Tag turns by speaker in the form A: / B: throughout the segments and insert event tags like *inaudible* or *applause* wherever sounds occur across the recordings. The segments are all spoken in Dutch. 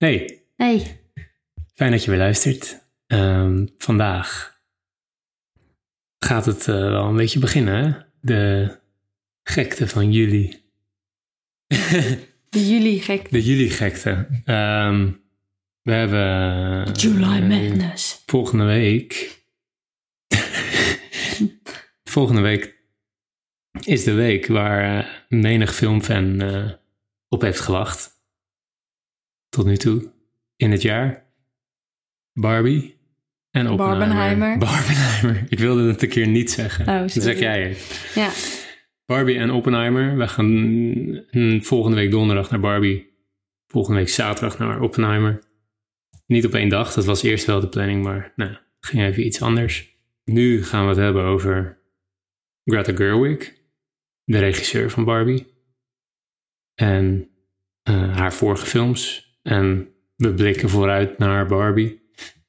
A: Hey,
B: Hey,
A: fijn dat je weer luistert. Ehm, vandaag gaat het eh, wel een beetje beginnen, hè? De gekte van juli.
B: de juli gek.
A: De juli-gekte. Ehm, we hebben...
B: July
A: eh,
B: Madness.
A: Volgende week... volgende week is de week waar eh, menig filmfan op heeft gewacht. Tot nu toe. In het jaar. Barbie. En Oppenheimer.
B: Barbenheimer.
A: Barbenheimer. Ik wilde het een keer niet zeggen.
B: Oh,
A: Dan
B: sorry.
A: zeg jij het.
B: Ja,
A: Barbie en Oppenheimer. We gaan volgende week donderdag naar Barbie. Volgende week zaterdag naar Oppenheimer. Niet op één dag, dat was eerst wel de planning, maar nou, ging even iets anders. Nu gaan we het hebben over Greta Gerwig, de regisseur van Barbie. En eh, haar vorige films. En we blikken vooruit naar Barbie.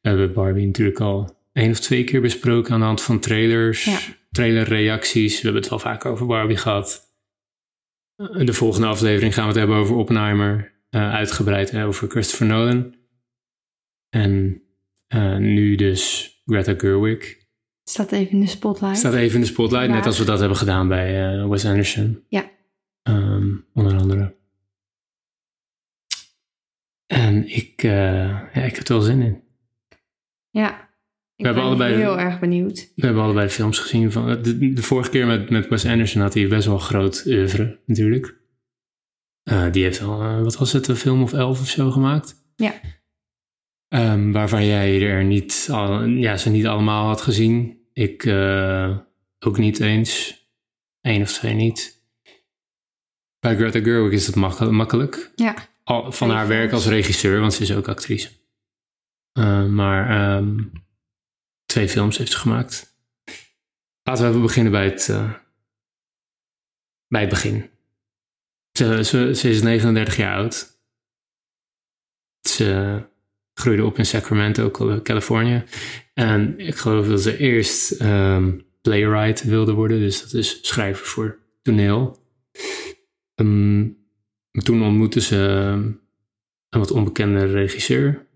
A: We hebben Barbie natuurlijk al één of twee keer besproken aan de hand van trailers,
B: Ja.
A: trailerreacties. We hebben het wel vaak over Barbie gehad. Eh, De volgende aflevering gaan we het hebben over Oppenheimer. eh, uitgebreid eh, over Christopher Nolan. En eh, nu dus Greta Gerwig.
B: staat even in de spotlight.
A: Staat even in de spotlight, net als we dat hebben gedaan bij Wes Anderson.
B: Ja.
A: Ehm, onder andere. En ik, eh, ja, ik heb er wel zin in.
B: Ja, ik
A: hebben
B: ben
A: allebei-
B: heel erg benieuwd.
A: We hebben allebei de films gezien. Van, de, de vorige keer met, met Wes Anderson had hij best wel groot oeuvre, natuurlijk. Eh, die heeft al, eh, wat was het, een film of elf of zo gemaakt.
B: Ja.
A: Ehm, waarvan jij er niet, al, ja, ze niet allemaal had gezien. Ik eh, ook niet eens. Eén of twee niet. Bij Greta Gerwig is het makkel- makkelijk.
B: Ja,
A: Al, van haar werk als regisseur, want ze is ook actrice. Eh, maar ehm, twee films heeft ze gemaakt. Laten we even beginnen bij het, eh, bij het begin. Ze, ze, ze is 39 jaar oud. Ze groeide op in Sacramento, Cal- Californië. En ik geloof dat ze eerst ehm, playwright wilde worden, dus dat is schrijver voor toneel. Ehm, toen ontmoette ze ehm, een wat onbekende regisseur.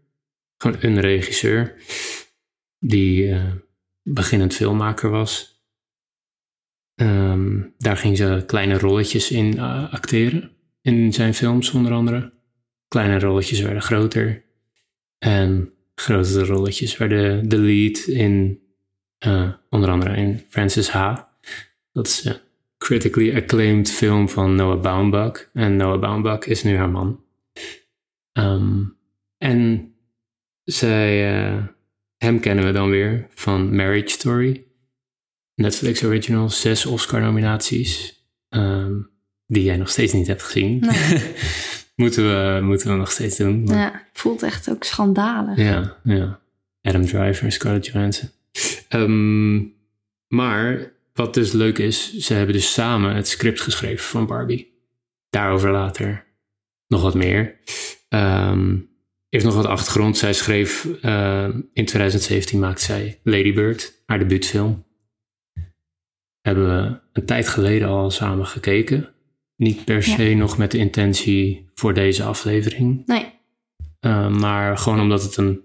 A: Gewoon een regisseur. Die eh, beginnend filmmaker was. Ehm, daar ging ze kleine rolletjes in eh, acteren. In zijn films onder andere. Kleine rolletjes werden groter. En grotere rolletjes werden de lead in eh, onder andere in Francis H. Dat is critically acclaimed film van Noah Baumbach. En Noah Baumbach is nu haar man. Ehm, en zij, eh, hem kennen we dan weer van Marriage Story. Netflix Original, zes Oscar-nominaties. ehm, die jij nog steeds niet hebt gezien.
B: Nee. *laughs*
A: moeten, we, moeten we nog steeds doen. maar-
B: ja, voelt echt ook schandalig.
A: ja, ja. Adam Driver en Scarlett Johansson. Ehm, maar wat dus leuk is, ze hebben dus samen het script geschreven van Barbie. Daarover later nog wat meer. Ehm heeft nog wat achtergrond. Zij schreef eh, in 2017 maakte zij Lady Bird, haar debuutfilm. Hebben we een tijd geleden al samen gekeken. Niet per se nog met de intentie voor deze aflevering.
B: Nee,
A: Uh, maar gewoon omdat het een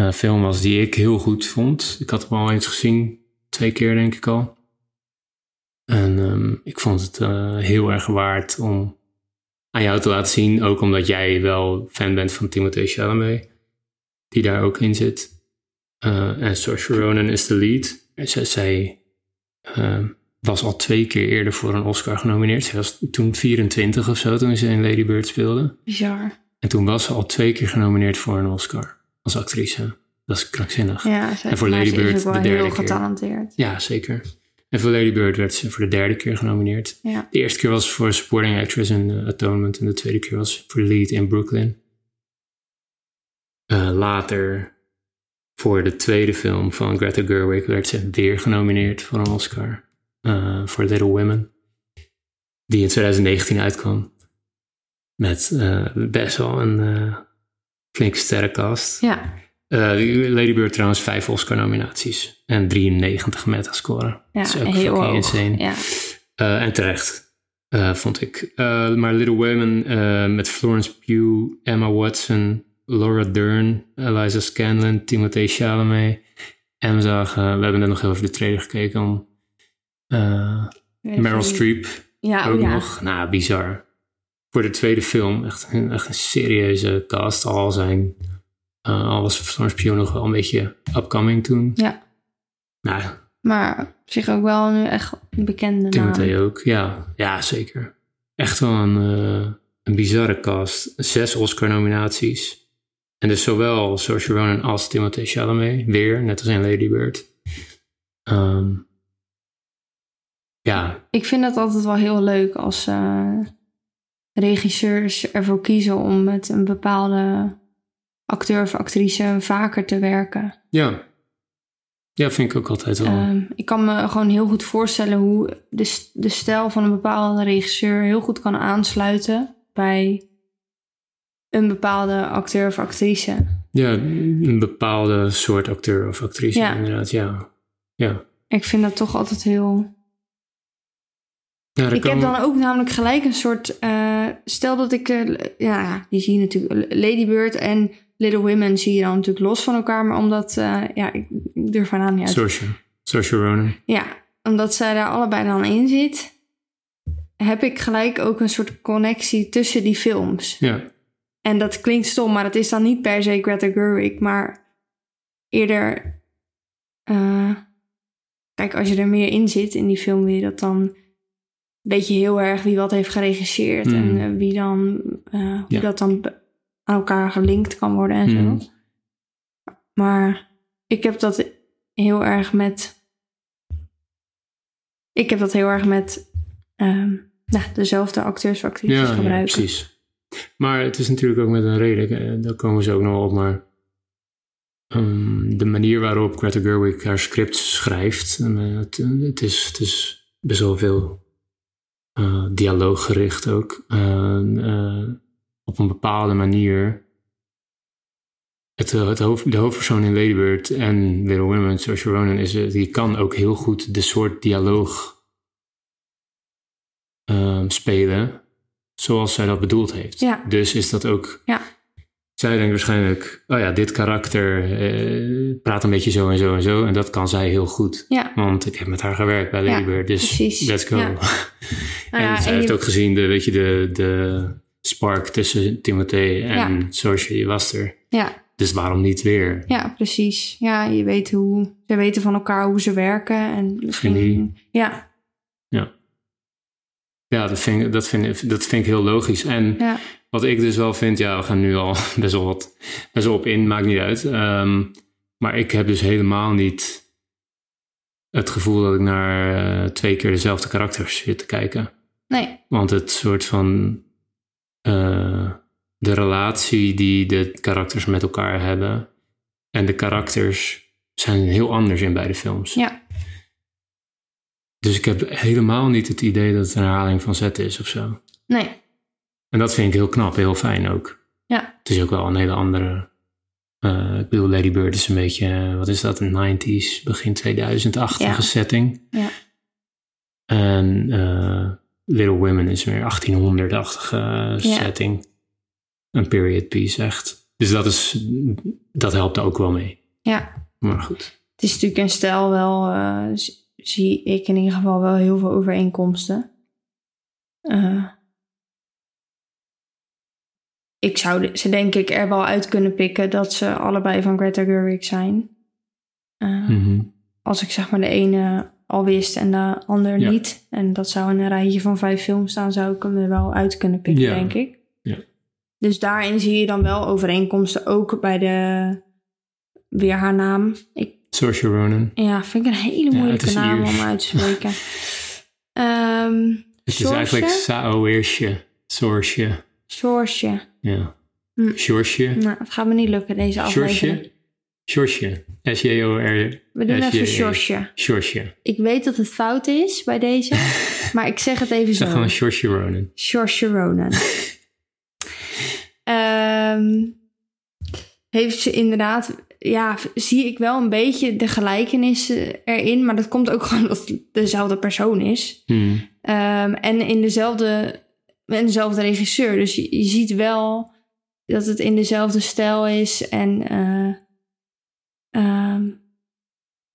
A: uh, film was die ik heel goed vond. Ik had hem al eens gezien, twee keer denk ik al. En um, ik vond het uh, heel erg waard om aan jou te laten zien. Ook omdat jij wel fan bent van Timothée Chalamet, die daar ook in zit. Uh, en Saoirse Ronan is de lead. Zij, zij uh, was al twee keer eerder voor een Oscar genomineerd. Ze was toen 24 of zo toen ze in Lady Bird speelde.
B: bizar.
A: En toen was ze al twee keer genomineerd voor een Oscar als actrice. Dat is krankzinnig.
B: Ja, ze,
A: En voor
B: maar
A: Lady
B: ze is
A: Bird
B: ook wel
A: de derde
B: heel
A: keer.
B: getalenteerd.
A: Ja, zeker. En voor Lady Bird werd ze voor de derde keer genomineerd.
B: Ja,
A: De eerste keer was voor Supporting Actress in uh, Atonement. En de tweede keer was voor Lead in Brooklyn. Uh, later, voor de tweede film van Greta Gerwig, werd ze weer genomineerd voor een Oscar. Uh, voor Little Women. Die in 2019 uitkwam. Met best wel een flinke sterrenkast.
B: ja,
A: Uh, Lady Bird trouwens vijf Oscar-nominaties en 93 metascore.
B: ja
A: dat is ook
B: heel hoog.
A: insane.
B: Ja,
A: Uh, en terecht. eh, vond ik. Maar Little Women met Florence Pugh, Emma Watson, Laura Dern, Eliza Scanlon, Timothée Chalamet. En we zagen, we hebben net nog heel even de trailer gekeken om Meryl Streep
B: Ja,
A: ook
B: oh ja.
A: nog. Nou, bizar. Voor de tweede film echt, een- echt een serieuze cast. Al zijn, al was Florence Pugh nog wel een beetje upcoming toen.
B: Ja.
A: Nou,
B: Maar op zich ook wel nu echt een bekende naam.
A: Timothée ook, ja. Ja, zeker. Echt wel een, eh, een bizarre cast. Zes Oscar-nominaties. En dus zowel Saoirse Ronan als Timothée Chalamet. Weer, net als in Lady Bird. Ehm, ja,
B: Ik vind het altijd wel heel leuk als eh, regisseurs ervoor kiezen om met een bepaalde acteur of actrice vaker te werken.
A: ja. Ja, vind ik ook altijd wel.
B: Ehm, ik kan me gewoon heel goed voorstellen hoe de, de stijl van een bepaalde regisseur heel goed kan aansluiten bij een bepaalde acteur of actrice.
A: ja, een bepaalde soort acteur of actrice
B: Ja.
A: inderdaad, ja. Ja.
B: Ik vind dat toch altijd heel.
A: ja
B: Ik heb dan ook namelijk gelijk een soort. eh, stel dat ik. eh, ja, die zie je natuurlijk. Lady Bird en Little Women zie je dan natuurlijk los van elkaar. Maar omdat. eh, ja, ik, durf haar naam niet uit.
A: Saoirse, Saoirse Ronan.
B: Ja, omdat zij daar allebei dan in zit. Heb ik gelijk ook een soort connectie tussen die films.
A: Ja,
B: En dat klinkt stom, maar het is dan niet per se Greta Gerwig, maar eerder. eh, kijk, als je er meer in zit in die film, wil je dat dan. Weet je heel erg wie wat heeft geregisseerd
A: Mm.
B: en eh, wie dan. eh, hoe
A: Ja.
B: dat dan aan elkaar gelinkt kan worden en zo. Maar ik heb dat heel erg met. Ik heb dat heel erg met. ehm, nou, dezelfde acteurs of actrices
A: ja, ja, precies. Maar het is natuurlijk ook met een reden, daar komen ze ook nog op, maar ehm, de manier waarop Greta Gerwig haar script schrijft, en, eh, het, het, is, het is best wel veel eh, dialooggericht ook, eh, op een bepaalde manier. Het, eh, het hoofd, de hoofdpersoon in Lady Bird en Little Women, Saoirse Ronan, is, eh, die kan ook heel goed de soort dialoog ehm, spelen zoals zij dat bedoeld heeft.
B: Ja.
A: Dus is dat ook.
B: Ja.
A: Zij denkt waarschijnlijk, oh ja, dit karakter eh, praat een beetje zo en zo en zo. En dat kan zij heel goed.
B: Ja,
A: Want ik heb met haar gewerkt bij Lady
B: Ja,
A: Bird, dus
B: precies.
A: let's go.
B: Ja. *laughs*
A: en
B: Nou ja,
A: zij
B: en
A: heeft ook gezien de, weet je, de, de spark tussen Timothée en
B: Ja.
A: Die was er.
B: ja,
A: Dus waarom niet weer?
B: ja, precies. Ja, je weet hoe ze weten van elkaar hoe ze werken en misschien.
A: Chemie.
B: Ja,
A: Ja, dat vind, ik- dat, vind, dat vind ik heel logisch. En
B: ja,
A: Wat ik dus wel vind, ja, we gaan nu al *laughs* best wel wat best wel op in, maakt niet uit. Ehm, maar ik heb dus helemaal niet het gevoel dat ik naar eh, twee keer dezelfde karakters zit te kijken.
B: nee,
A: Want het soort van eh, de relatie die de karakters met elkaar hebben en de karakters zijn heel anders in beide films.
B: ja,
A: Dus ik heb helemaal niet het idee dat het een herhaling van zet is of zo.
B: nee,
A: En dat vind ik heel knap, heel fijn ook.
B: ja,
A: Het is ook wel een hele andere. eh, ik bedoel, Lady Bird is een beetje, eh, wat is dat, een 90s, begin 2000-achtige
B: Ja.
A: setting.
B: Ja.
A: En Little Women is meer 1800-achtige setting. Een period piece, echt. Dus dat, is, dat helpt ook wel mee.
B: ja.
A: Maar goed.
B: Het is natuurlijk een stijl wel, eh, zie ik in ieder geval wel heel veel overeenkomsten. Eh, ik zou ze denk ik er wel uit kunnen pikken dat ze allebei van Greta Gerwig zijn. Eh,
A: Mhm.
B: Als ik zeg maar de ene al wist en de ander
A: Ja.
B: niet. En dat zou in een rijtje van vijf films staan, zou ik hem er wel uit kunnen pikken,
A: Ja.
B: denk ik.
A: Ja.
B: Dus daarin zie je dan wel overeenkomsten, ook bij de, weer haar naam. Ik
A: Saoirse Ronan.
B: ja, vind ik een hele moeilijke naam om uit te spreken. *laughs* Ehm
A: Het is eigenlijk Saoirse. Saoirse.
B: Saoirse.
A: Ja.
B: Hm.
A: Saoirse.
B: Nou, het gaat me niet lukken deze aflevering.
A: Saoirse. Saoirse. S-J-O-R.
B: We doen even
A: S-J-E.
B: Saoirse.
A: Saoirse.
B: Ik weet dat het fout is bij deze, *laughs* maar ik zeg het even
A: Zeg
B: zo.
A: gewoon Saoirse Ronan.
B: Saoirse Ronan. *laughs* Ehm, heeft ze inderdaad, ja, zie ik wel een beetje de gelijkenissen erin, maar dat komt ook *laughs* gewoon omdat het dezelfde persoon is.
A: Hmm.
B: Ehm, en in dezelfde, en dezelfde regisseur. Dus je, je ziet wel dat het in dezelfde stijl is. En eh,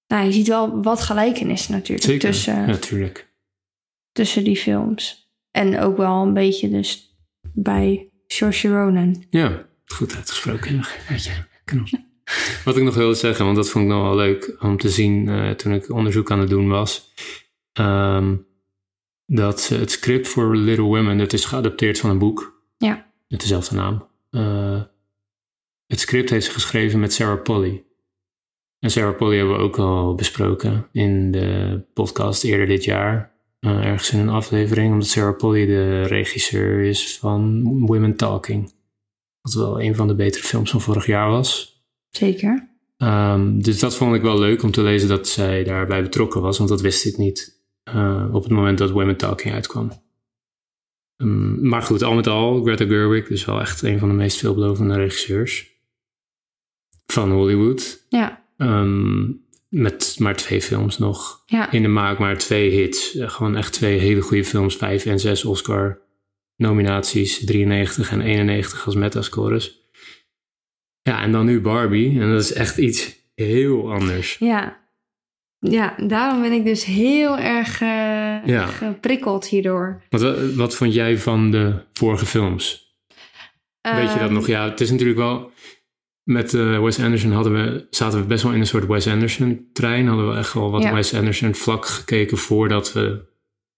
B: nou, je ziet wel wat gelijkenissen natuurlijk
A: Zeker,
B: tussen,
A: natuurlijk.
B: tussen die films. En ook wel een beetje dus bij Saoirse Ronan.
A: Ja, goed uitgesproken. Knap. Wat ik nog wilde zeggen, want dat vond ik nog wel leuk om te zien eh, toen ik onderzoek aan het doen was. ehm, dat ze het script voor Little Women, dat is geadapteerd van een boek
B: Ja,
A: met dezelfde naam. Eh, het script heeft ze geschreven met Sarah Polly. En Sarah Polly hebben we ook al besproken in de podcast eerder dit jaar. eh, ergens in een aflevering, omdat Sarah Polly de regisseur is van Women Talking. Wat wel een van de betere films van vorig jaar was.
B: zeker.
A: Ehm, dus dat vond ik wel leuk om te lezen dat zij daarbij betrokken was, want dat wist ik niet eh, op het moment dat Women Talking uitkwam. Ehm, maar goed, al met al, Greta Gerwig is wel echt een van de meest veelbelovende regisseurs van Hollywood.
B: Ja,
A: Ehm, met maar twee films nog
B: ja,
A: in de maak, maar twee hits. Eh, gewoon echt twee hele goede films, vijf en zes Oscar nominaties, 93 en 91 als metascores. Ja, en dan nu Barbie. En dat is echt iets heel anders.
B: ja. Ja, daarom ben ik dus heel erg eh,
A: Ja.
B: geprikkeld hierdoor.
A: Wat, wat vond jij van de vorige films? Weet je dat
B: Ehm,
A: nog? Ja, het is natuurlijk wel... Met eh, Wes Anderson hadden we, zaten we best wel in een soort Wes Anderson-trein. Hadden we echt wel wat
B: Ja.
A: Wes Anderson vlak gekeken voordat we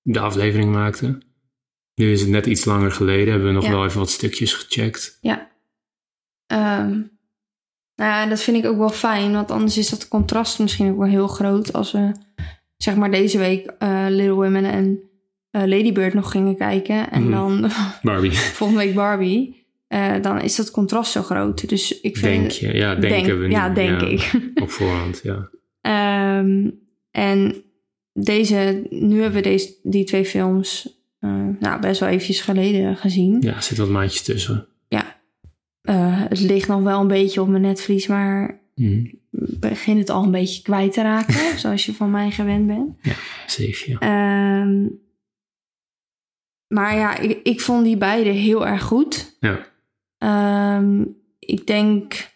A: de aflevering maakten. Nu is het net iets langer geleden. Hebben we nog
B: Ja.
A: wel even wat stukjes gecheckt.
B: Ja. Ehm, nou ja, dat vind ik ook wel fijn, want anders is dat contrast misschien ook wel heel groot als we zeg maar deze week eh, Little Women en eh, Lady Bird nog gingen kijken en
A: Mhm.
B: dan
A: Barbie, *laughs*
B: volgende week Barbie. Eh, dan is dat contrast zo groot. Dus ik vind,
A: denk je? Ja, denken
B: denk-
A: we nu.
B: Ja, denk ik. *laughs*
A: Op voorhand, ja.
B: Ehm, en deze, nu hebben we deze, die twee films eh, nou, best wel eventjes geleden gezien.
A: Ja, er zit wat maandjes tussen.
B: Eh, het ligt nog wel een beetje op mijn netvlies, maar ik begin het al een beetje kwijt te raken, *laughs* zoals je van mij gewend bent.
A: Safe, ja.
B: Ehm, maar ja, ik, ik vond die beide heel erg goed.
A: Ja.
B: Ehm, ik denk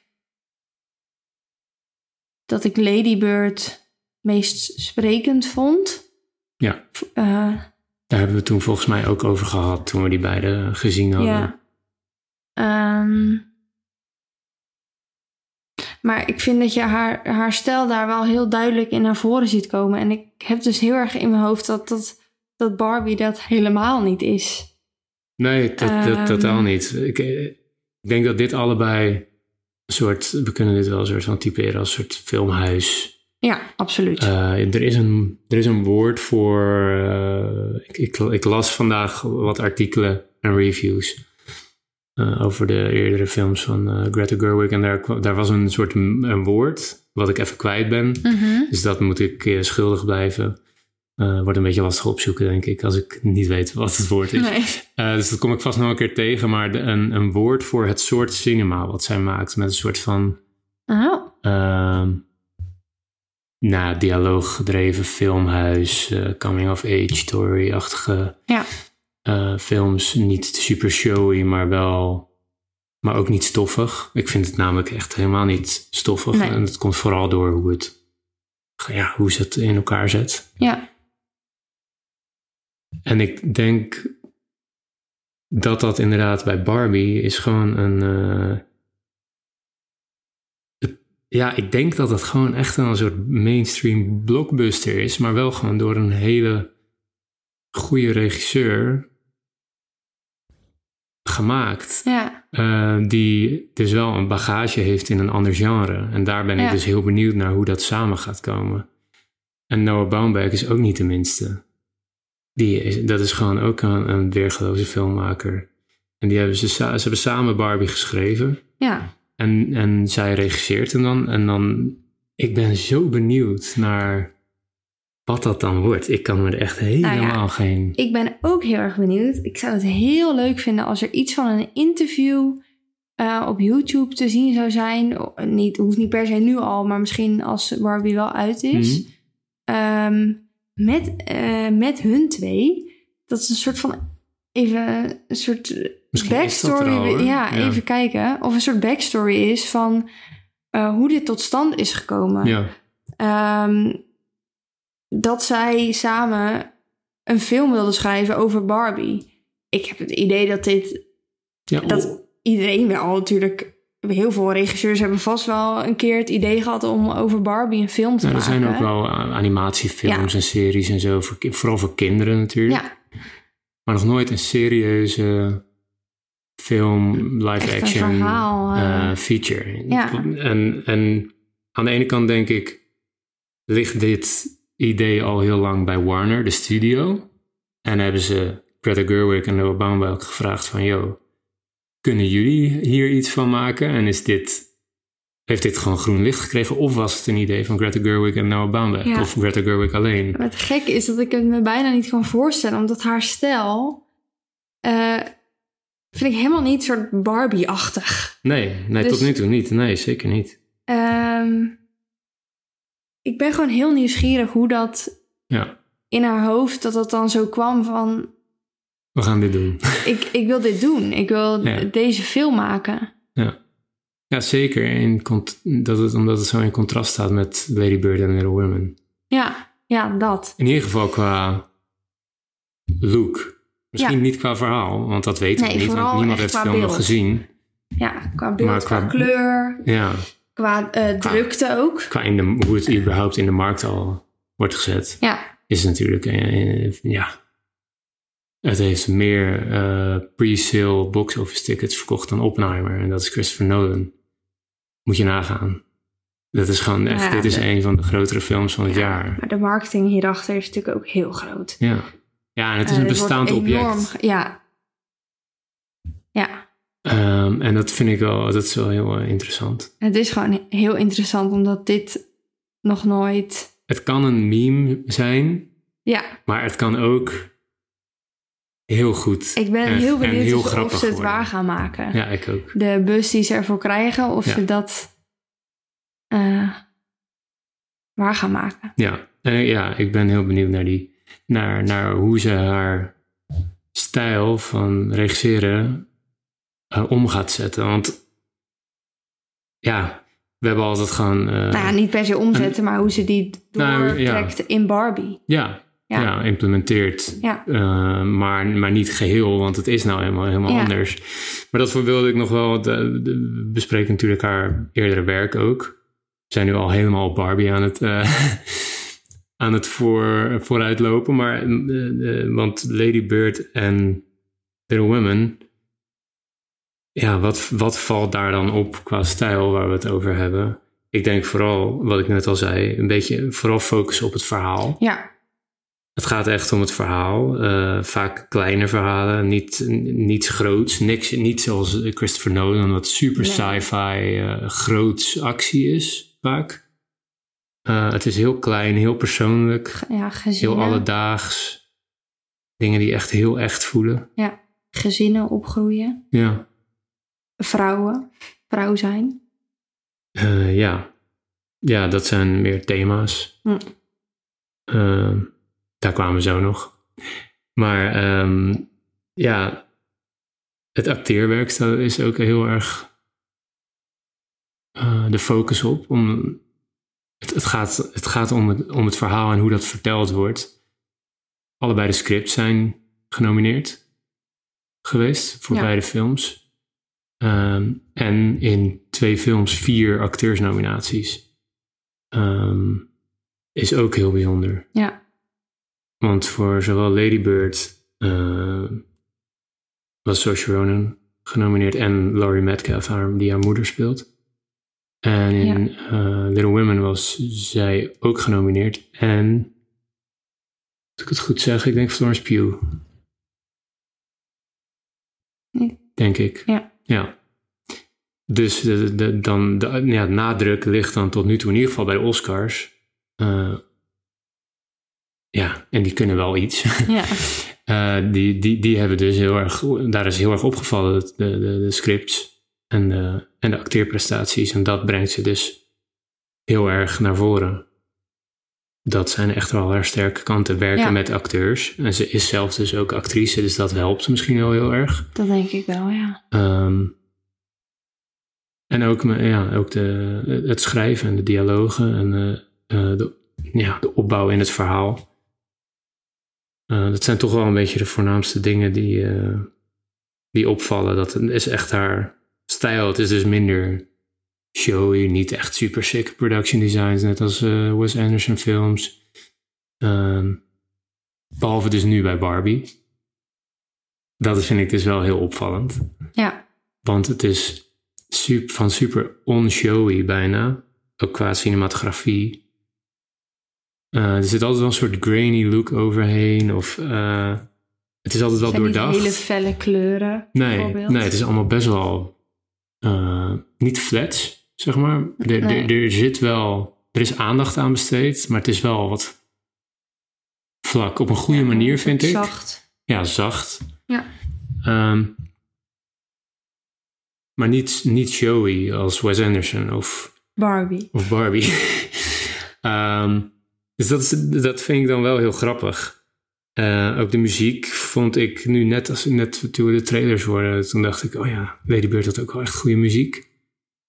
B: dat ik Lady Bird meest sprekend vond.
A: Ja.
B: Eh,
A: Daar hebben we toen volgens mij ook over gehad toen we die beide gezien hadden.
B: ja. Ehm, maar ik vind dat je haar, haar stijl daar wel heel duidelijk in naar voren ziet komen. En ik heb dus heel erg in mijn hoofd dat, dat, dat Barbie dat helemaal niet is.
A: Nee, dat, dat,
B: Ehm.
A: totaal niet. Ik, eh, ik denk dat dit allebei een soort, we kunnen dit wel een soort van typeren als een soort filmhuis.
B: Ja, absoluut.
A: Eh, er, is een, er is een woord voor, eh, ik, ik, ik las vandaag wat artikelen en reviews eh, over de eerdere films van Greta Gerwig en daar, daar was een soort een woord wat ik even kwijt ben.
B: Mhm.
A: Dus dat moet ik schuldig blijven. Eh, wordt een beetje lastig opzoeken, denk ik, als ik niet weet wat het woord is.
B: Nee.
A: Eh, dus dat kom ik vast nog een keer tegen. Maar de- een, een woord voor het soort cinema wat zij maakt. Met een soort van
B: Oh,
A: ehm nou, dialooggedreven filmhuis, eh, coming-of-age story-achtige
B: ja.
A: films. Niet super showy, maar wel... Maar ook niet stoffig. Ik vind het namelijk echt helemaal niet stoffig.
B: Nee.
A: En dat komt vooral door hoe het... Ja, hoe ze het in elkaar zet.
B: Ja.
A: En ik denk dat dat inderdaad bij Barbie is gewoon een. eh, het- ja, ik denk dat het gewoon echt een soort mainstream blockbuster is, maar wel gewoon door een hele goede regisseur gemaakt.
B: Ja.
A: eh, die dus wel een bagage heeft in een ander genre. En daar ben ik
B: Ja.
A: dus heel benieuwd naar hoe dat samen gaat komen. En Noah Baumbach is ook niet de minste. Die dat is gewoon ook een, een weergeloze filmmaker. En die hebben ze, ze hebben samen Barbie geschreven.
B: Ja.
A: En, en zij regisseert hem dan. En dan, ik ben zo benieuwd naar wat dat dan wordt. Ik kan me er echt helemaal
B: Nou
A: geen...
B: Ik ben ook heel erg benieuwd. Ik zou het heel leuk vinden als er iets van een interview eh, op YouTube te zien zou zijn. Niet, hoeft niet per se nu al, maar misschien als Barbie wel uit is. Ehm, met, eh, met hun twee. dat is een soort van even een soort
A: Misschien er
B: backstory.
A: al,
B: ja,
A: Ja.
B: even kijken. Of een soort backstory is van eh, hoe dit tot stand is gekomen.
A: Ja,
B: Ehm, dat zij samen een film wilden schrijven over Barbie. Ik heb het idee dat dit
A: ja
B: dat iedereen wel natuurlijk. Heel veel regisseurs hebben vast wel een keer het idee gehad om over Barbie een film te
A: nou, er
B: maken.
A: zijn ook wel a- animatiefilms en series en zo, voor, vooral voor kinderen natuurlijk.
B: Ja,
A: Maar nog nooit een serieuze film, live
B: Echt een
A: action
B: verhaal, eh.
A: eh, feature.
B: Ja.
A: En, en aan de ene kant denk ik, ligt dit idee al heel lang bij Warner, de studio. En hebben ze Greta Gerwig en Noah Baumbach gevraagd van, yo, kunnen jullie hier iets van maken? En is dit, heeft dit gewoon groen licht gekregen? Of was het een idee van Greta Gerwig en Noah Baumbach?
B: Ja.
A: Of Greta Gerwig alleen?
B: Het gekke is dat ik het me bijna niet kan voorstellen, omdat haar stijl eh, vind ik helemaal niet soort Barbie-achtig.
A: Nee, nee
B: Dus-
A: tot nu toe niet. Nee, zeker niet.
B: Ehm, ik ben gewoon heel nieuwsgierig hoe dat
A: Ja,
B: in haar hoofd, dat dat dan zo kwam van,
A: we gaan dit doen. *laughs*
B: ik, ik wil dit doen, ik wil
A: Ja.
B: deze film maken.
A: Ja, ja zeker. In dat het, omdat het zo in contrast staat met Lady Bird en Little Women.
B: Ja, ja, dat.
A: In ieder geval qua look. Misschien
B: Ja.
A: niet qua verhaal, want dat weten
B: Nee,
A: we niet. Want niemand heeft de
B: qua
A: film nog gezien.
B: Ja, qua beeld,
A: Maar
B: qua,
A: qua-
B: kleur,
A: Ja,
B: qua eh, drukte ook.
A: qua in de, hoe het überhaupt in de markt al wordt gezet.
B: Ja,
A: Is natuurlijk, eh, eh, ja... Het heeft meer eh, pre-sale box office tickets verkocht dan Oppenheimer. En dat is Christopher Nolan. Moet je nagaan. Dat is gewoon echt,
B: Ja,
A: dit is
B: de-
A: een van de grotere films van het
B: Ja,
A: jaar.
B: maar de marketing hierachter is natuurlijk ook heel groot.
A: Ja. Ja, en het is
B: Eh,
A: een bestaand
B: enorm
A: object.
B: Ja. Ja,
A: Ehm, en dat vind ik wel, dat is wel heel eh, interessant.
B: het is gewoon heel interessant omdat dit nog nooit...
A: Het kan een meme zijn,
B: Ja,
A: maar het kan ook heel goed.
B: ik ben
A: en-
B: heel
A: en
B: benieuwd
A: heel
B: of- ze het
A: worden.
B: waar gaan maken.
A: Ja, ik ook.
B: De bus die ze ervoor krijgen, of
A: Ja.
B: ze dat eh, waar gaan maken.
A: Ja, eh, ja, ik ben heel benieuwd naar, die, naar, naar hoe ze haar stijl van regisseren eh, om gaat zetten. Want ja, we hebben altijd gewoon...
B: nou ja, niet per se omzetten, maar hoe ze die
A: Nou, ja.
B: doortrekt in Barbie.
A: ja,
B: Ja.
A: ja. implementeert.
B: Ja,
A: Eh, maar, maar niet geheel, want het is nou helemaal, helemaal
B: Ja.
A: anders. Maar dat wilde ik nog wel. De, de- we bespreken natuurlijk haar eerdere werk ook. We zijn nu al helemaal Barbie aan het, eh, *laughs* aan het voor, vooruitlopen. Maar, eh, eh, want Lady Bird en Little Women. Ja, wat, wat valt daar dan op qua stijl waar we het over hebben? Ik denk vooral, wat ik net al zei, een beetje vooral focussen op het verhaal.
B: ja,
A: Het gaat echt om het verhaal. eh, vaak kleine verhalen, niet, niets groots. Niks, niet zoals Christopher Nolan, wat super sci-fi eh, groots actie is, vaak. Eh, het is heel klein, heel persoonlijk,
B: ja gezinnen,
A: heel alledaags. Dingen die echt heel echt voelen.
B: ja, gezinnen opgroeien,
A: Ja,
B: vrouwen, vrouw zijn.
A: Ja. ja dat zijn meer thema's.
B: Hm.
A: Daar kwamen we zo nog. Maar ehm, ja, het acteerwerk is ook heel erg eh, de focus op. Om, het, het, gaat, het gaat om het, om het verhaal en hoe dat verteld wordt. Allebei de scripts zijn genomineerd geweest voor
B: Ja.
A: beide films. Ehm, en in twee films vier acteursnominaties. Ehm, is ook heel bijzonder.
B: Ja,
A: Want voor zowel Lady Bird eh, was Saoirse Ronan genomineerd en Laurie Metcalf, haar, die haar moeder speelt. En in eh, Little Women was zij ook genomineerd. En, als ik het goed zeg, ik denk Florence Pugh.
B: Nee.
A: Denk ik.
B: Ja.
A: Ja. Dus de, de, dan, de, ja, de nadruk ligt dan tot nu toe in ieder geval bij de Oscars. Eh, ja, en die kunnen wel iets.
B: ja, *laughs*
A: Eh, die, die, die hebben dus heel erg, daar is heel erg opgevallen, de, de, de scripts en de, en de acteerprestaties. En dat brengt ze dus heel erg naar voren. dat zijn echt wel haar sterke kanten. Werken
B: Ja.
A: met acteurs. En ze is zelf dus ook actrice, dus dat helpt misschien wel heel erg.
B: Dat denk ik wel, ja.
A: Ehm, en ook, ja, ook de, het schrijven en de dialogen en eh, eh, de, ja, de opbouw in het verhaal. Eh, dat zijn toch wel een beetje de voornaamste dingen die, eh, die opvallen. Dat is echt haar stijl. Het is dus minder showy, niet echt super sick production designs, net als eh, Wes Anderson films. Ehm, behalve dus nu bij Barbie. Dat vind ik dus wel heel opvallend.
B: Ja,
A: Want het is super, van super on-showy bijna. Ook qua cinematografie. Eh, er zit altijd wel een soort grainy look overheen. Of eh, het is altijd wel
B: zijn niet
A: doordacht.
B: hele felle kleuren,
A: nee,
B: bijvoorbeeld.
A: nee, het is allemaal best wel eh, niet flats, zeg maar. Er,
B: Nee.
A: er, er zit wel, er is aandacht aan besteed, maar het is wel wat vlak. Op een goede
B: Ja,
A: manier, vind ik.
B: Zacht.
A: Ja, zacht.
B: Ja.
A: Ehm, maar niet, niet showy als Wes Anderson of,
B: Barbie.
A: of Barbie. *laughs* Ehm, dus dat, is, dat vind ik dan wel heel grappig. Eh, ook de muziek vond ik nu net, als, net toen we de trailers hoorden, toen dacht ik, oh ja, Lady Bird had ook wel echt goede muziek.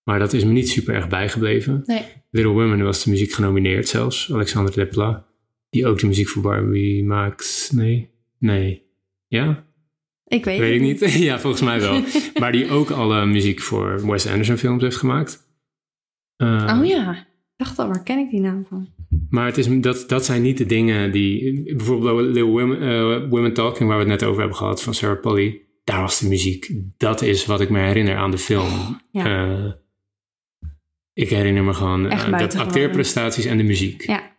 A: Maar dat is me niet super erg bijgebleven.
B: Nee.
A: Little Women was de muziek genomineerd zelfs, Alexander Desplat, die ook de muziek voor Barbie maakt. Nee, nee. Ja?
B: Ik weet,
A: Weet ik
B: het
A: niet. *laughs* ja, volgens mij wel. *laughs* maar die ook alle muziek voor Wes Anderson films heeft gemaakt. Uh,
B: Oh ja, ik dacht al, waar ken ik die naam van?
A: Maar het is, dat, dat zijn niet de dingen die... Bijvoorbeeld Little Women, eh, Women Talking, waar we het net over hebben gehad, van Sarah Polly. Daar was de muziek. Dat is wat ik me herinner aan de film.
B: Ja.
A: Eh, ik herinner me gewoon eh, de acteerprestaties en de muziek.
B: Ja,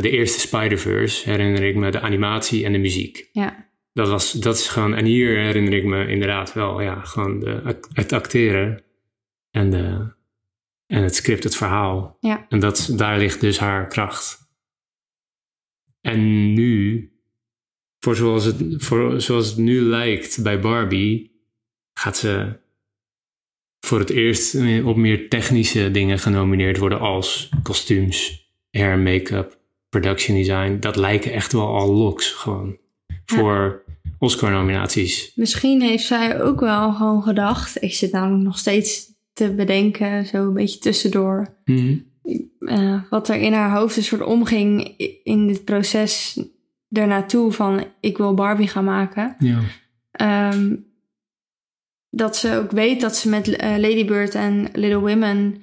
A: de eerste Spider-Verse herinner ik me de animatie en de muziek.
B: ja,
A: Dat, was, dat is gewoon, en hier herinner ik me inderdaad wel, ja, gewoon de, het acteren en, de, en het script, het verhaal.
B: Ja.
A: En dat, daar ligt dus haar kracht. En nu, voor zoals het, voor zoals het nu lijkt bij Barbie, gaat ze voor het eerst op meer technische dingen genomineerd worden als kostuums, hair, make-up, production design. Dat lijken echt wel al looks gewoon voor Oscar-nominaties.
B: Misschien heeft zij ook wel gewoon gedacht. Ik zit namelijk nog steeds te bedenken, zo een beetje tussendoor.
A: Mhm.
B: eh, wat er in haar hoofd een soort omging in dit proces ernaartoe van ik wil Barbie gaan maken.
A: Ja.
B: Ehm, dat ze ook weet dat ze met eh, Lady Bird en Little Women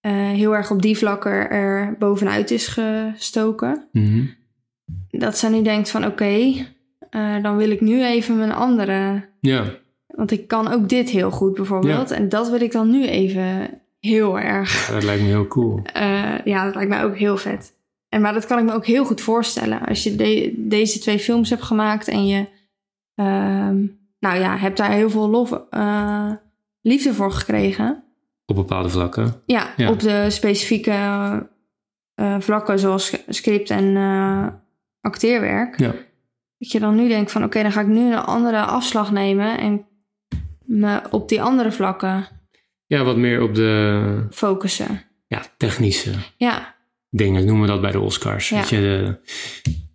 B: eh, heel erg op die vlakken er bovenuit is gestoken.
A: Mhm.
B: Dat ze nu denkt van oké, dan wil ik nu even mijn andere...
A: ja.
B: Want ik kan ook dit heel goed bijvoorbeeld. En dat wil ik dan nu even heel erg...
A: dat lijkt me heel cool. *laughs*
B: eh, ja, dat lijkt mij ook heel vet. En, maar dat kan ik me ook heel goed voorstellen. Als je de- deze twee films hebt gemaakt en je... ehm, nou ja, hebt daar heel veel lof, eh, liefde voor gekregen.
A: Op bepaalde vlakken.
B: Ja,
A: Ja.
B: op de specifieke eh, vlakken zoals script en acteerwerk.
A: Ja.
B: Dat je dan nu denkt van oké, dan ga ik nu een andere afslag nemen en me op die andere vlakken
A: Ja, wat meer op de
B: focussen.
A: ja, technische
B: Ja,
A: dingen noemen we dat bij de Oscars.
B: Ja.
A: Weet je, de,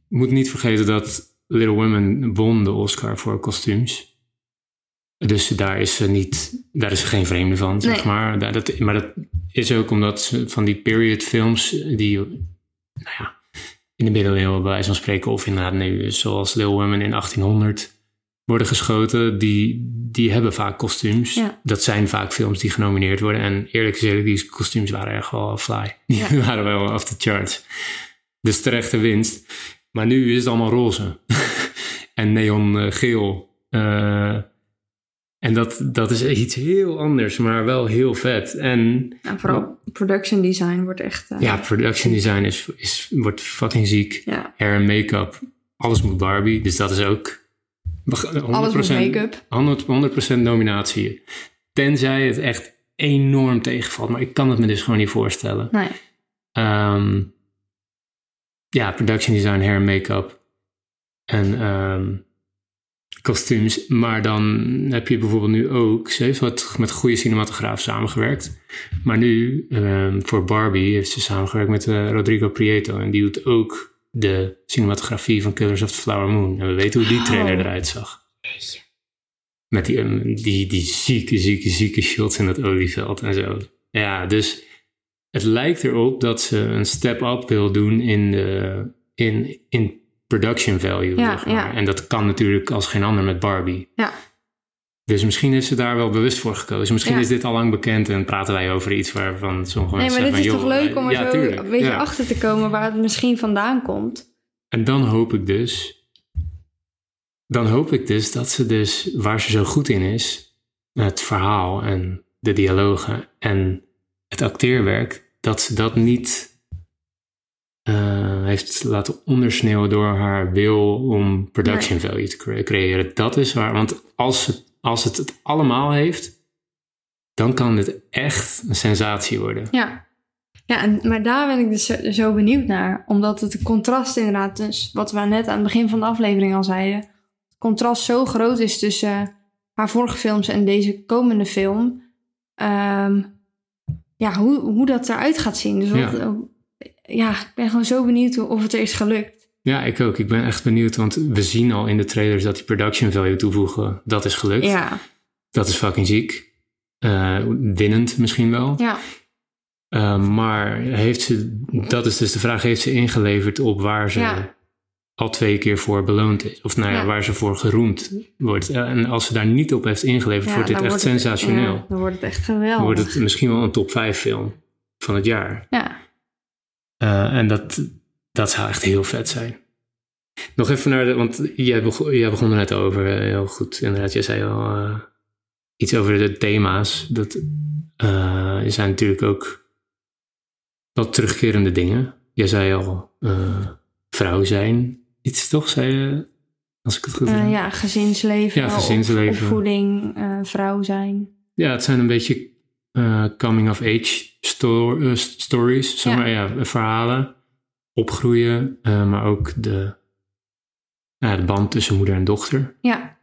A: moet niet vergeten dat Little Women won de Oscar voor kostuums. Dus daar is ze niet, daar is ze geen vreemde van, zeg
B: Nee.
A: maar. Daar- Dat, maar dat is ook omdat ze van die period films die, nou ja, in de middeleeuwen bij wijze van spreken, of inderdaad nu, zoals Little Women in 1800 worden geschoten, die, die hebben vaak kostuums.
B: Ja.
A: Dat zijn vaak films die genomineerd worden. En eerlijk gezegd, die kostuums waren echt wel fly. Die
B: Ja. *laughs*
A: waren wel off the charts. Dus terechte winst. Maar nu is het allemaal roze. *laughs* en neongeel. Eh en dat, dat is iets heel anders, maar wel heel vet. En
B: vooral production design wordt echt... eh,
A: ja, production design is, is, wordt fucking ziek. Hair en make-up. Alles moet Barbie. Dus dat is ook 100%,
B: Alles met make-up.
A: 100, 100% nominatie. Tenzij het echt enorm tegenvalt. Maar ik kan het me dus gewoon niet voorstellen.
B: Nee.
A: Ehm, ja, production design, hair en make-up. En ehm, kostuums. Maar dan heb je bijvoorbeeld nu ook, ze heeft wat met goede cinematograaf samengewerkt. Maar nu, ehm, voor Barbie, heeft ze samengewerkt met eh, Rodrigo Prieto. En die doet ook de cinematografie van Killers of the Flower Moon. En we weten hoe die trailer
B: Oh.
A: eruit zag.
B: Jeetje.
A: Met die, ehm, die, die zieke, zieke, zieke shots in dat olieveld en zo. Ja, dus het lijkt erop dat ze een step-up wil doen in, de, in, in production value.
B: Ja,
A: zeg maar.
B: ja.
A: En dat kan natuurlijk als geen ander met Barbie.
B: Ja.
A: Dus misschien heeft ze daar wel bewust voor gekozen. Misschien
B: Ja.
A: is dit al lang bekend en praten wij over iets waarvan sommige
B: Nee,
A: mensen
B: maar dit is toch leuk om er
A: ja,
B: zo
A: tuurlijk.
B: een beetje
A: Ja.
B: achter te komen waar het misschien vandaan komt.
A: En dan hoop ik dus, dan hoop ik dus dat ze dus, waar ze zo goed in is, het verhaal en de dialogen en het acteerwerk, dat ze dat niet eh, heeft laten ondersneeuwen door haar wil om production value te cre- creëren. Dat is waar, want als het, als het het allemaal heeft, dan kan het echt een sensatie worden.
B: Ja. Ja, en, maar daar ben ik dus zo, zo benieuwd naar. Omdat het contrast inderdaad, dus wat we net aan het begin van de aflevering al zeiden. Het contrast zo groot is tussen haar vorige films en deze komende film. Ehm, ja, hoe, hoe dat eruit gaat zien. Dus wat,
A: Ja.
B: ja. ik ben gewoon zo benieuwd of het er is gelukt.
A: Ja, ik ook. Ik ben echt benieuwd, want we zien al in de trailers dat die production value toevoegen, dat is gelukt.
B: Ja,
A: Dat is fucking ziek. Eh, winnend misschien wel.
B: ja,
A: Eh, maar heeft ze, dat is dus de vraag, heeft ze ingeleverd op waar ze
B: Ja.
A: al twee keer voor beloond is? Of nou ja,
B: Ja.
A: waar ze voor geroemd wordt. Eh, en als ze daar niet op heeft ingeleverd,
B: ja,
A: wordt dit
B: dan
A: echt
B: wordt
A: sensationeel.
B: ja, dan wordt het echt
A: Dan
B: geweldig.
A: wordt het misschien wel een top 5 film van het jaar.
B: Ja,
A: en dat, dat zou echt heel vet zijn. Nog even naar de, want jij begon, jij begon er net over, eh, heel goed. Inderdaad, jij zei al eh, iets over de thema's. Dat eh, zijn natuurlijk ook wat terugkerende dingen. Jij zei al vrouw zijn. Iets toch, zei je? Als ik het goed heb.
B: ja gezinsleven,
A: Ja, gezinsleven.
B: op- opvoeding, vrouw zijn.
A: Ja, het zijn een beetje coming-of-age sto st- stories, zeg
B: Ja.
A: maar, ja, verhalen. Opgroeien, eh, maar ook de, ja, de band tussen moeder en dochter.
B: Ja,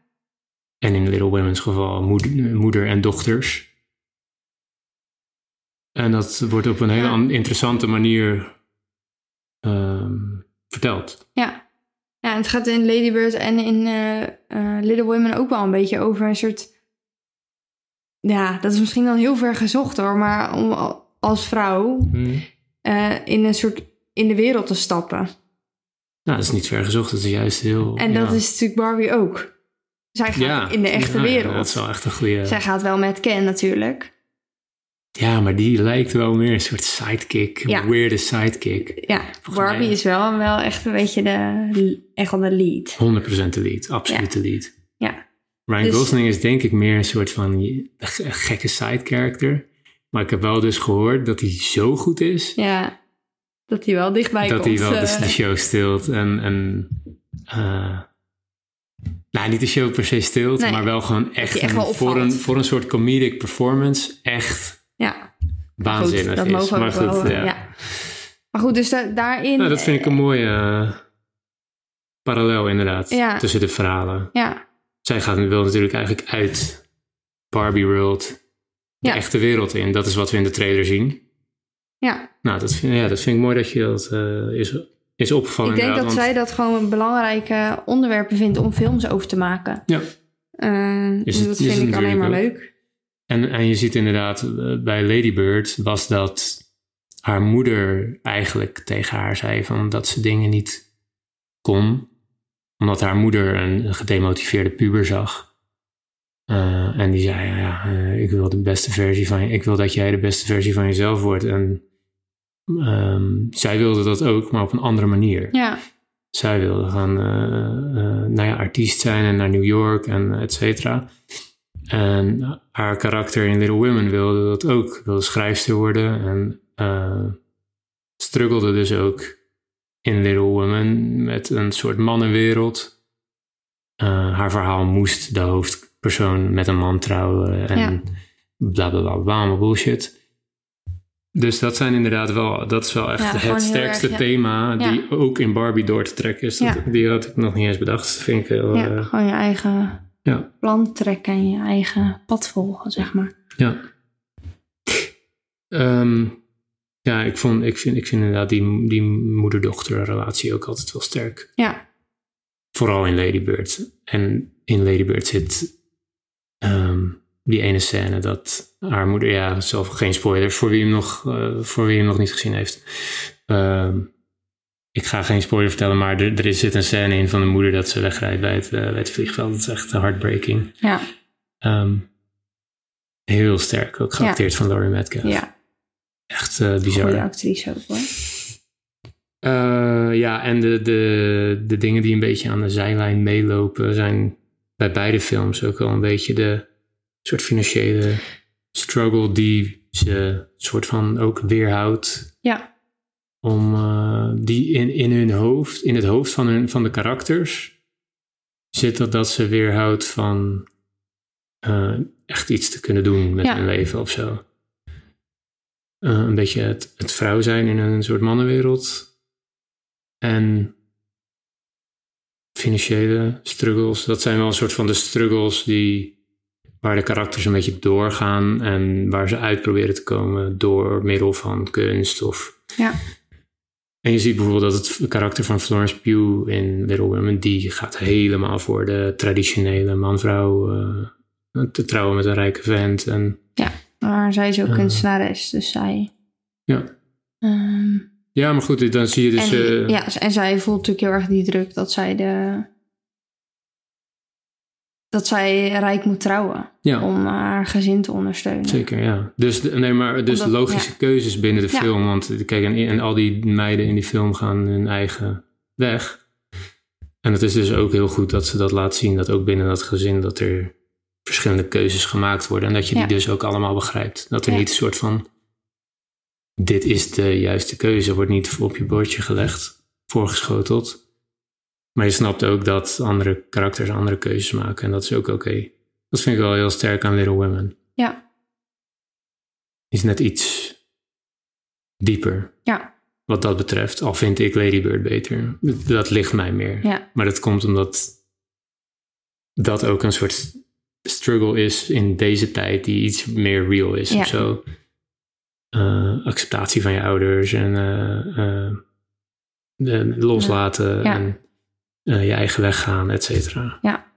A: En in Little Women's geval moeder, moeder en dochters. En dat wordt op een hele
B: Ja.
A: interessante manier ehm, verteld.
B: Ja. ja, en het gaat in Lady Bird en in eh, eh, Little Women ook wel een beetje over een soort... Ja, dat is misschien dan heel ver gezocht hoor, maar om al- als vrouw eh, in een soort in de wereld te stappen.
A: Nou, dat is niet ver gezocht, dat is juist heel...
B: En
A: ja.
B: dat is natuurlijk Barbie ook. Zij gaat
A: Ja,
B: in de echte wereld.
A: dat is wel echt een goede...
B: Zij gaat wel met Ken natuurlijk.
A: Ja, maar die lijkt wel meer een soort sidekick,
B: Ja.
A: een weirde sidekick.
B: Ja, Barbie
A: mij-
B: is wel, wel echt een beetje de, echt wel de lead.
A: 100% de lead, absoluut de lead.
B: Ja,
A: Ryan
B: Dus-
A: Gosling is denk ik meer een soort van een gekke side character. Maar ik heb wel dus gehoord dat hij zo goed is,
B: ja. Dat hij wel dichtbij
A: dat
B: komt.
A: hij wel de,
B: eh.
A: de show stilt. En, en eh, nou, niet de show per se stilt,
B: Nee,
A: maar wel gewoon echt, een- voor, een, voor een soort comedic performance echt
B: ja,
A: waanzinnig
B: goed, dat
A: is.
B: mogen
A: maar goed,
B: wel.
A: ja.
B: ja. Maar goed, dus da- daarin...
A: Nou, dat vind ik een mooie eh, parallel inderdaad,
B: Ja.
A: tussen de verhalen.
B: Ja,
A: zij gaat, wil natuurlijk eigenlijk uit Barbie World de echte wereld in. Dat is wat we in de trailer zien.
B: Ja.
A: Nou, dat vind, ja, dat vind ik mooi dat je dat eh, is, is opgevallen.
B: ik denk dat zij dat gewoon belangrijke onderwerpen vindt om films over te maken.
A: Ja. Is het-
B: dat
A: is
B: vind ik alleen maar leuk.
A: En, en je ziet inderdaad, eh, bij Lady Bird was dat haar moeder eigenlijk tegen haar zei van dat ze dingen niet kon. Omdat haar moeder een gedemotiveerde puber zag. En die zei, ja, ja ik wil de beste versie van je, ik wil dat jij de beste versie van jezelf wordt. En ehm, zij wilde dat ook, maar op een andere manier.
B: Ja,
A: Zij wilde gaan eh, eh, nou ja, artiest zijn en naar New York en et cetera. En haar karakter in Little Women wilde dat ook. Wilde schrijfster worden en eh struggelde dus ook in Little Women met een soort mannenwereld. Haar verhaal moest de hoofdpersoon met een man trouwen en
B: Ja.
A: bla bla bla, bla bullshit. Dus dat zijn inderdaad wel, dat is wel echt
B: Ja,
A: het sterkste
B: erg, ja.
A: thema die
B: Ja.
A: ook in Barbie door te trekken is. Dat. Die had ik nog niet eens bedacht. Dat vind ik heel,
B: Ja,
A: eh,
B: gewoon je eigen
A: ja.
B: plan trekken en je eigen pad volgen, zeg maar.
A: Ja. Ehm, ja, ik, vond, ik, vind, ik vind inderdaad die, die moeder-dochter relatie ook altijd wel sterk.
B: Ja,
A: Vooral in Lady Bird. En in Lady Bird zit ehm, die ene scène dat haar moeder, ja, zelf geen spoilers voor wie hem nog, eh, voor wie hem nog niet gezien heeft. Ehm, ik ga geen spoiler vertellen, maar er, er zit een scène in van de moeder dat ze wegrijdt bij het, eh, bij het vliegveld. Dat is echt heartbreaking.
B: ja,
A: Ehm, heel sterk, ook geacteerd van Laurie Metcalf.
B: ja.
A: Echt eh, bizar.
B: Goede actrice ook hoor.
A: Ja, en de, de, de dingen die een beetje aan de zijlijn meelopen zijn bij beide films ook wel een beetje de soort financiële struggle die ze soort van ook weerhoudt
B: Ja,
A: om eh, die in, in hun hoofd, in het hoofd van, hun, van de karakters zit dat dat ze weerhoudt van eh, echt iets te kunnen doen met
B: Ja.
A: hun leven of zo. Eh, een beetje het, het vrouw zijn in een soort mannenwereld. En financiële struggles. Dat zijn wel een soort van de struggles die, waar de karakters een beetje doorgaan en waar ze uit proberen te komen door middel van kunst of
B: ja,
A: en je ziet bijvoorbeeld dat het karakter van Florence Pugh in Little Women, die gaat helemaal voor de traditionele man-vrouw eh, te trouwen met een rijke vent. En
B: maar zij is ook
A: Ja.
B: kunstenares, dus zij...
A: ja,
B: ehm,
A: ja maar goed, dan zie je dus...
B: en,
A: eh,
B: ja, en zij voelt natuurlijk heel erg die druk dat zij de... Dat zij rijk moet trouwen
A: ja,
B: om haar gezin te ondersteunen.
A: zeker, ja. Dus, nee, maar, dus
B: Omdat-
A: logische
B: ja.
A: keuzes binnen de
B: Ja.
A: film. Want kijk, en, en al die meiden in die film gaan hun eigen weg. En het is dus ook heel goed dat ze dat laat zien, dat ook binnen dat gezin, dat er verschillende keuzes gemaakt worden. En dat je die dus ook allemaal begrijpt. Dat er niet een soort van, dit is de juiste keuze, wordt niet op je bordje gelegd, voorgeschoteld. Maar je snapt ook dat andere karakters andere keuzes maken. En dat is ook oké. Dat vind ik wel heel sterk aan Little Women.
B: Ja,
A: is net iets dieper
B: ja,
A: wat dat betreft. Al vind ik Lady Bird beter. Dat ligt mij meer.
B: ja,
A: Maar dat komt omdat dat ook een soort struggle is in deze tijd die iets meer real is
B: Ja.
A: of zo. Eh, acceptatie van je ouders en eh, eh, loslaten
B: Ja.
A: en eh, je eigen weg gaan, et cetera.
B: Ja.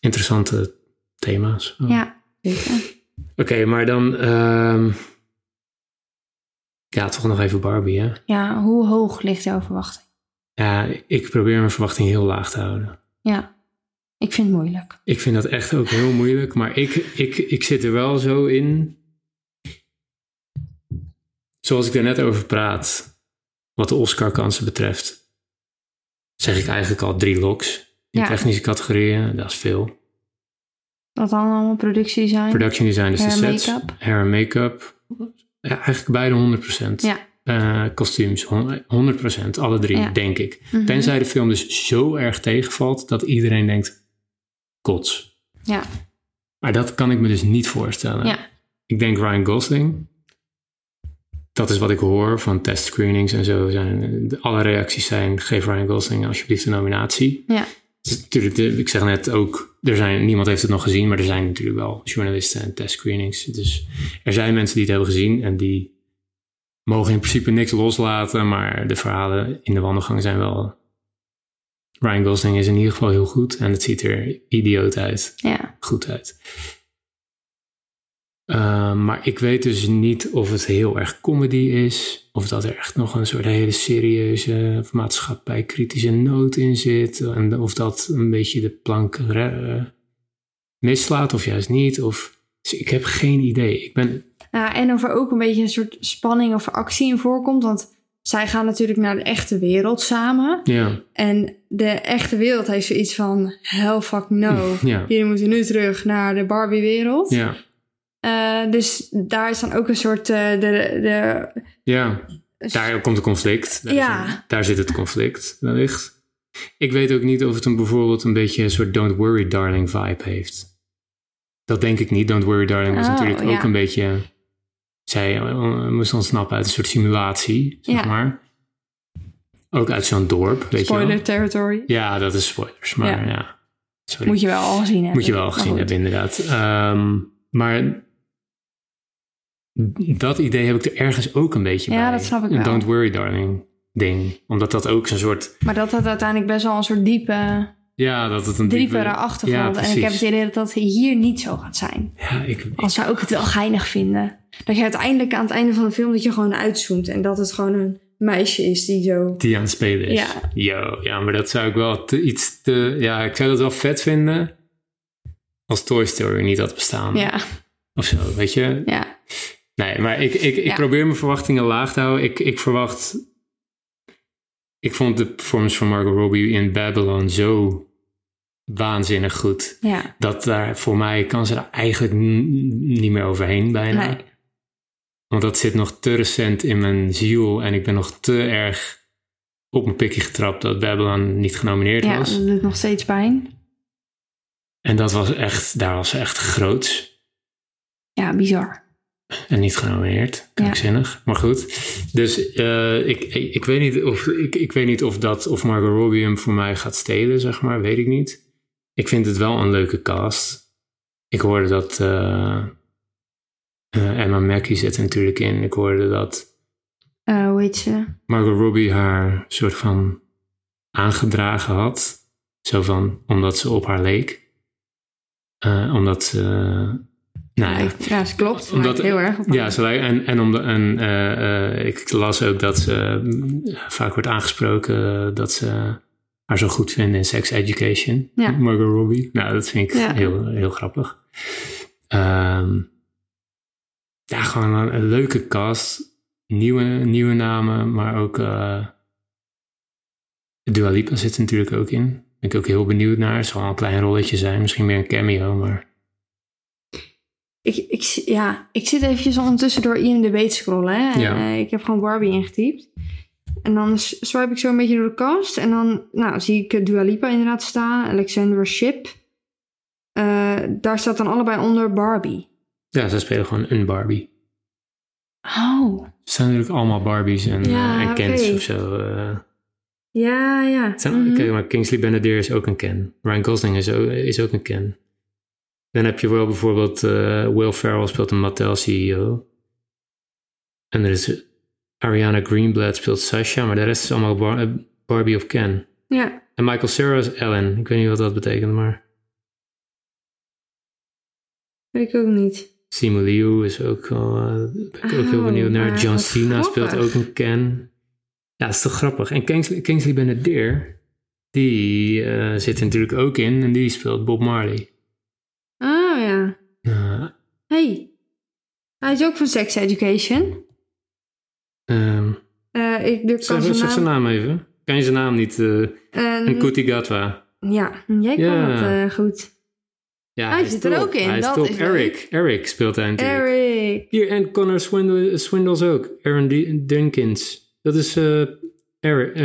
A: Interessante thema's.
B: ja. Zeker.
A: Oké, maar dan ehm, ja, toch nog even Barbie, hè?
B: Ja, hoe hoog ligt jouw verwachting?
A: Ja, ik probeer mijn verwachting heel laag te houden.
B: Ja, ik vind het moeilijk.
A: Ik vind dat echt ook heel moeilijk, maar ik, ik, ik zit er wel zo in. Zoals ik er net over praat, wat de Oscar-kansen betreft, zeg ik eigenlijk al drie locks in
B: Ja.
A: technische categorieën. Dat is veel.
B: Wat dan allemaal productiedesign?
A: Production design, dus de
B: Hair
A: sets, hair en make-up. Ja, eigenlijk beide 100%.
B: Ja.
A: Eh, kostuums, hon- 100%, alle drie,
B: Ja.
A: denk ik.
B: Mhm.
A: Tenzij de film dus zo erg tegenvalt dat iedereen denkt, kots.
B: Ja,
A: Maar dat kan ik me dus niet voorstellen.
B: Ja.
A: Ik denk Ryan Gosling. Dat is wat ik hoor van testscreenings en zo. Zijn, alle reacties zijn, geef Ryan Gosling alsjeblieft een nominatie.
B: ja,
A: Dus natuurlijk, ik zeg net ook, er zijn, niemand heeft het nog gezien, maar er zijn natuurlijk wel journalisten en testscreenings. Dus er zijn mensen die het hebben gezien en die mogen in principe niks loslaten, maar de verhalen in de wandelgang zijn wel... Ryan Gosling is in ieder geval heel goed en het ziet er idioot uit
B: ja.
A: goed uit. Uh, maar ik weet dus niet of het heel erg comedy is, of dat er echt nog een soort hele serieuze maatschappij-kritische noot in zit, en of dat een beetje de plank uh, mislaat of juist niet. Of, dus ik heb geen idee. Ik ben.
B: Ja, en of er ook een beetje een soort spanning of actie in voorkomt, want zij gaan natuurlijk naar de echte wereld samen.
A: Ja.
B: En de echte wereld heeft zoiets van, hell fuck no.
A: Ja.
B: Jullie moeten nu terug naar de Barbie-wereld.
A: Ja.
B: Uh, dus daar is dan ook een soort uh, de, de...
A: Ja, daar komt een conflict. Daar,
B: ja.
A: een, daar zit het conflict wellicht. Ik weet ook niet of het een, bijvoorbeeld een beetje een soort Don't Worry Darling vibe heeft. Dat denk ik niet. Don't Worry Darling was
B: oh,
A: natuurlijk
B: ja.
A: ook een beetje zij eh, moest ontsnappen uit een soort simulatie, zeg
B: Ja.
A: maar. Ook uit zo'n dorp, weet je wel.
B: Spoiler territory.
A: Ja, dat is spoilers, maar
B: Ja.
A: ja. Sorry.
B: Moet je wel al gezien hebben.
A: Moet je wel
B: Maar
A: gezien hebben, inderdaad. Ehm, maar dat idee heb ik er ergens ook een beetje
B: Ja,
A: bij.
B: dat snap ik wel.
A: Don't worry, darling ding. Omdat dat ook zo'n soort...
B: Maar dat had uiteindelijk best wel een soort diepe,
A: Ja, dat het een
B: diepere
A: diepe-
B: achtergrond.
A: Ja,
B: en ik heb het idee dat dat hier niet zo gaat zijn.
A: Ja, ik,
B: Al zou ik het wel geinig vinden. Dat je uiteindelijk aan het einde van de film dat je gewoon uitzoomt. En dat het gewoon een meisje is die zo...
A: die aan het spelen is.
B: Ja.
A: Yo, ja, maar dat zou ik wel te, iets te... Ja, ik zou dat wel vet vinden als Toy Story niet had bestaan.
B: Ja,
A: Of zo, weet je?
B: ja.
A: Nee, maar ik, ik, ik
B: Ja.
A: probeer mijn verwachtingen laag te houden. Ik, ik verwacht... Ik vond de performance van Margot Robbie in Babylon zo waanzinnig goed.
B: Ja,
A: Dat daar voor mij kan ze daar eigenlijk niet meer overheen bijna.
B: nee.
A: Want dat zit nog te recent in mijn ziel. En ik ben nog te erg op mijn pikje getrapt dat Babylon niet genomineerd
B: Ja,
A: was.
B: dat doet nog steeds pijn.
A: En dat was echt, daar was ze echt groots.
B: Ja, bizar.
A: En niet genomineerd. Krankzinnig. Maar goed. Dus eh, ik, ik, ik, weet niet of, ik, ik weet niet of dat of Margot Robbie hem voor mij gaat stelen, zeg maar. Weet ik niet. Ik vind het wel een leuke cast. Ik hoorde dat eh, eh, Emma Mackey zit er natuurlijk in. Ik hoorde dat
B: hoe heet ze?
A: Margot Robbie haar soort van aangedragen had. Zo van, omdat ze op haar leek. Omdat ze... nou ja,
B: ze klopt.
A: Omdat-
B: heel erg op
A: ja, ze lijkt- en, en, om de, en eh, eh, ik las ook dat ze mm, vaak wordt aangesproken dat ze haar zo goed vinden in sex education.
B: Ja.
A: Margot Robbie. Nou, dat vind ik
B: Ja.
A: heel, heel grappig. Ehm, ja, gewoon een, een leuke cast. Nieuwe, nieuwe namen, maar ook uh, Dua Lipa zit er natuurlijk ook in. Ben ik ook heel benieuwd naar. Het zal wel een klein rolletje zijn. Misschien meer een cameo, maar...
B: Ik, ik, ja, ik zit eventjes ondertussen door IMDb te scrollen. Hè? En,
A: Ja.
B: eh, ik heb gewoon Barbie ingetypt. En dan swipe ik zo een beetje door de cast. En dan nou, zie ik eh, Dua Lipa inderdaad staan. Alexandra Ship. Eh, daar staat dan allebei onder Barbie.
A: Ja, ze spelen gewoon een Barbie.
B: Oh.
A: Het zijn natuurlijk allemaal Barbies en,
B: Ja,
A: en Kens of zo.
B: Ja, ja.
A: Zijn-
B: Mhm.
A: Kijk, maar Kingsley Benadir is ook een Ken. Ryan Gosling is ook, is ook een Ken. Dan heb je wel bijvoorbeeld eh, Will Ferrell speelt een Mattel CEO. En er is Ariana Greenblatt speelt Sasha, maar de rest is allemaal Bar- eh, Barbie of Ken.
B: Ja.
A: En Michael Cera is Ellen. Ik weet niet wat dat betekent, maar
B: Weet ik ook niet.
A: Simu Liu is ook eh, ben ik ook heel
B: Oh,
A: benieuwd naar.
B: maar
A: John Cena speelt ook een Ken. Ja, dat is toch grappig. En Kingsley, Kingsley Benadir, die zit er natuurlijk ook in en die speelt Bob Marley.
B: Oh ja.
A: Eh,
B: Hey. Hij is ook van Sex Education. Eh, ik kan
A: zeg,
B: zijn naam...
A: zijn naam even. Kan je zijn naam niet? Eh, een Kuti Gatwa.
B: ja, jij kan
A: Ja.
B: het eh, goed.
A: Ja,
B: Hij
A: is
B: zit er ook in,
A: Hij is
B: dat
A: top.
B: is
A: Eric. Eric speelt hij natuurlijk.
B: Eric.
A: Hier, en Connor Swindle, Swindles ook. Aaron D- Dinkins. Dat is Eric.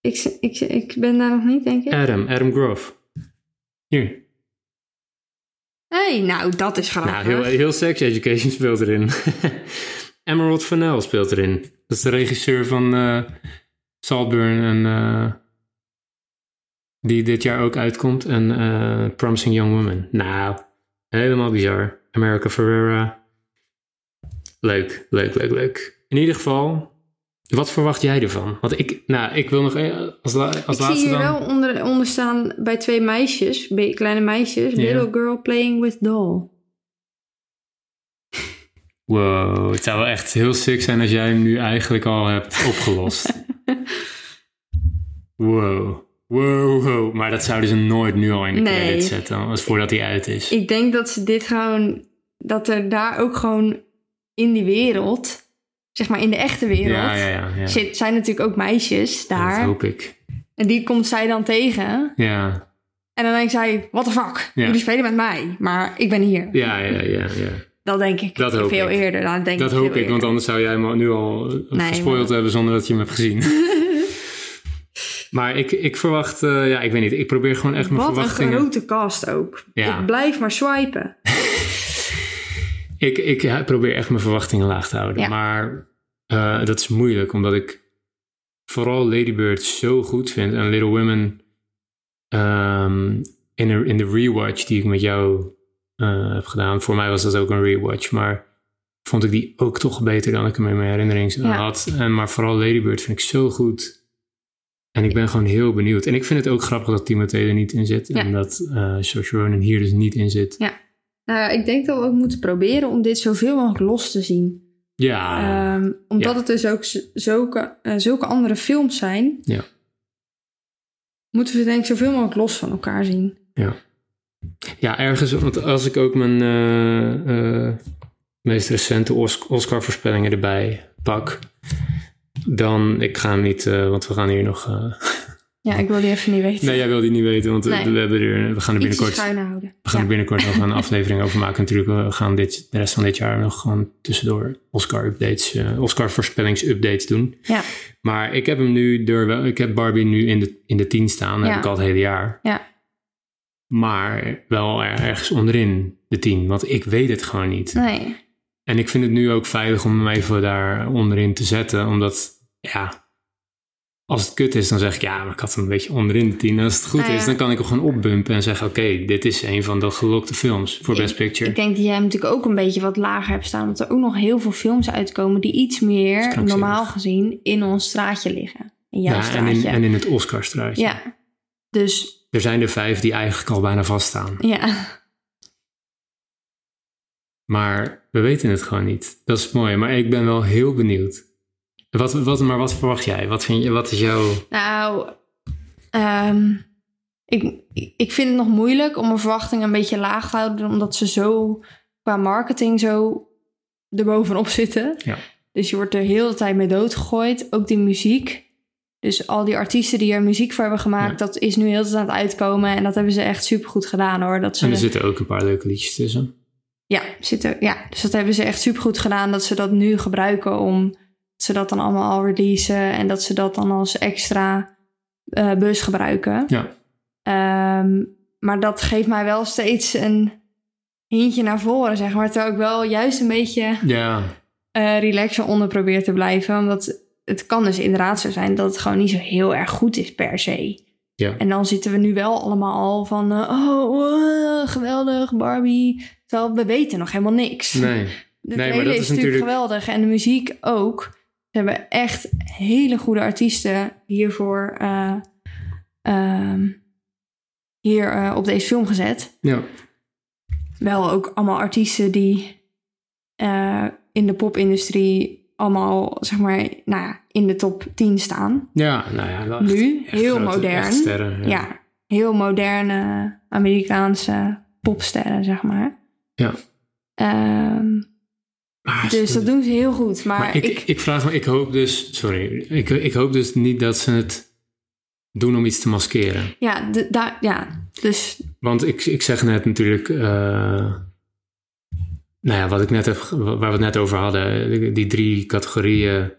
B: Ik, ik, ik ben daar nog niet, denk ik.
A: Adam. Adam Grove. Hier.
B: Hey, nou, dat is grappig.
A: Nou, heel, heel Sex Education speelt erin. *laughs* Emerald Fennell speelt erin. Dat is de regisseur van eh Saltburn en eh, die dit jaar ook uitkomt. En eh, Promising Young Woman. Nou, helemaal bizar. America Ferrera. Leuk, leuk, leuk, leuk. In ieder geval, wat verwacht jij ervan? Want ik, nou, ik wil nog eh, als, la- als
B: ik
A: laatste
B: zie hier
A: dan...
B: wel onder, onder staan bij twee meisjes, kleine meisjes. Little girl playing with doll.
A: Wow, het zou wel echt heel sick zijn als jij hem nu eigenlijk al hebt opgelost. *laughs* wow. Wow, wow. Maar dat zouden ze nooit nu al in de
B: Nee.
A: credits zetten, als voordat hij uit is.
B: Ik denk dat ze dit gewoon, dat er daar ook gewoon in die wereld, zeg maar in de echte wereld,
A: ja,
B: zit, zijn natuurlijk ook meisjes
A: Dat
B: daar.
A: hoop ik.
B: En die komt zij dan tegen.
A: Ja,
B: En dan denkt zij, what the fuck?
A: Ja.
B: Jullie spelen met mij, maar ik ben hier.
A: ja, ja, ja. ja.
B: Dat denk ik
A: Dat hoop
B: veel
A: ik.
B: eerder. Dan denk
A: Dat
B: ik
A: hoop ik, want anders zou jij hem nu al
B: Nee,
A: gespoild
B: maar-
A: hebben zonder dat je hem hebt gezien. *laughs* maar ik, ik verwacht, eh, ja, ik weet niet. Ik probeer gewoon echt mijn
B: Wat een
A: verwachtingen...
B: grote cast ook.
A: Ja.
B: Ik blijf maar swipen. *laughs*
A: ik, ik probeer echt mijn verwachtingen laag te houden.
B: Ja.
A: Maar eh, dat is moeilijk, omdat ik vooral Lady Bird zo goed vind. En Little Women ehm, in, de, in de rewatch die ik met jou eh, heb gedaan. Voor mij was dat ook een rewatch, maar vond ik die ook toch beter dan ik hem in mijn herinnering
B: Ja.
A: had. En, maar vooral Lady Bird vind ik zo goed. En ik ben gewoon heel benieuwd. En ik vind het ook grappig dat Timothée er niet in zit.
B: Ja.
A: En dat uh, Saoirse Ronan hier dus niet in zit.
B: Ja. Nou, ja, ik denk dat we ook moeten proberen om dit zoveel mogelijk los te zien.
A: Ja,
B: Ehm, omdat
A: ja.
B: het dus ook zulke, eh, zulke andere films zijn.
A: Ja.
B: Moeten we denk ik zoveel mogelijk los van elkaar zien.
A: Ja, ergens, want als ik ook mijn eh, eh, meest recente Os- Oscar-voorspellingen erbij pak, dan, ik ga hem niet, want we gaan hier nog,
B: Ja, ik wil die even niet weten.
A: nee, jij wil die niet weten, want
B: Nee.
A: we, hebben er, we gaan er binnenkort, we gaan er binnenkort nog een *laughs* aflevering over maken. Natuurlijk, we gaan dit, de rest van dit jaar nog gewoon tussendoor Oscar-updates, eh, Oscar-voorspellings-updates doen.
B: Ja.
A: Maar ik heb hem nu door ik heb Barbie nu in de, in de 10 staan, dat
B: Ja.
A: heb ik al het hele jaar.
B: Ja.
A: Maar wel er- ergens onderin de 10, want ik weet het gewoon niet.
B: Nee.
A: En ik vind het nu ook veilig om hem even daar onderin te zetten, omdat ja, als het kut is, dan zeg ik ja, maar ik had hem een beetje onderin de 10. En als het goed
B: Nou ja.
A: is, dan kan ik hem gewoon opbumpen en zeggen: oké, dit is een van de gelokte films voor Best Picture.
B: Ik denk dat jij hem natuurlijk ook een beetje wat lager hebt staan. Omdat er ook nog heel veel films uitkomen die iets meer normaal gezien in ons straatje liggen. In jouw
A: ja, en
B: straatje.
A: in, en in het Oscar-straatje.
B: ja. Dus
A: Er zijn er vijf die eigenlijk al bijna vaststaan.
B: ja.
A: Maar we weten het gewoon niet. Dat is mooi. Maar ik ben wel heel benieuwd. Wat, wat, maar wat verwacht jij? Wat, vind je, wat is jouw...
B: Nou, ehm, ik, ik vind het nog moeilijk om mijn verwachtingen een beetje laag te houden. Omdat ze zo qua marketing zo erbovenop zitten.
A: Ja.
B: Dus je wordt er heel de tijd mee doodgegooid. Ook die muziek. Dus al die artiesten die er muziek voor hebben gemaakt, dat is nu heel de tijd aan het uitkomen. En dat hebben ze echt super goed gedaan hoor. Dat ze,
A: En er zitten ook een paar leuke liedjes tussen.
B: ja, zitten, ja, dus dat hebben ze echt super goed gedaan. Dat ze dat nu gebruiken om ze dat dan allemaal al releasen. En dat ze dat dan als extra eh, bus gebruiken.
A: Ja.
B: Ehm, maar dat geeft mij wel steeds een hintje naar voren, zeg maar. Terwijl ik wel juist een beetje
A: Ja,
B: eh relaxer onder probeer te blijven. Omdat het kan dus inderdaad zo zijn dat het gewoon niet zo heel erg goed is per se.
A: ja.
B: En dan zitten we nu wel allemaal al van... eh, oh, geweldig, Barbie. Terwijl we weten nog helemaal niks.
A: Nee. *laughs*
B: De
A: Nee, maar dat
B: is, natuurlijk- geweldig. En de muziek ook. Ze hebben echt hele goede artiesten hiervoor... eh, ehm, hier eh, op deze film gezet.
A: Ja.
B: Wel ook allemaal artiesten die eh, in de popindustrie allemaal, zeg maar, nou ja, in de top 10 staan.
A: Ja, nou ja.
B: Nu,
A: echt
B: heel
A: grote-
B: modern.
A: sterren,
B: Ja. heel moderne Amerikaanse popsterren, zeg maar.
A: Ja.
B: Dus dat doen ze heel goed. Maar,
A: Maar ik,
B: ik,
A: ik, vraag me, ik hoop dus, sorry, ik, ik hoop dus niet dat ze het doen om iets te maskeren.
B: ja, de, daar, ja, dus
A: Want ik, ik zeg net natuurlijk, eh, nou ja, wat ik net heb, waar we het net over hadden, die drie categorieën,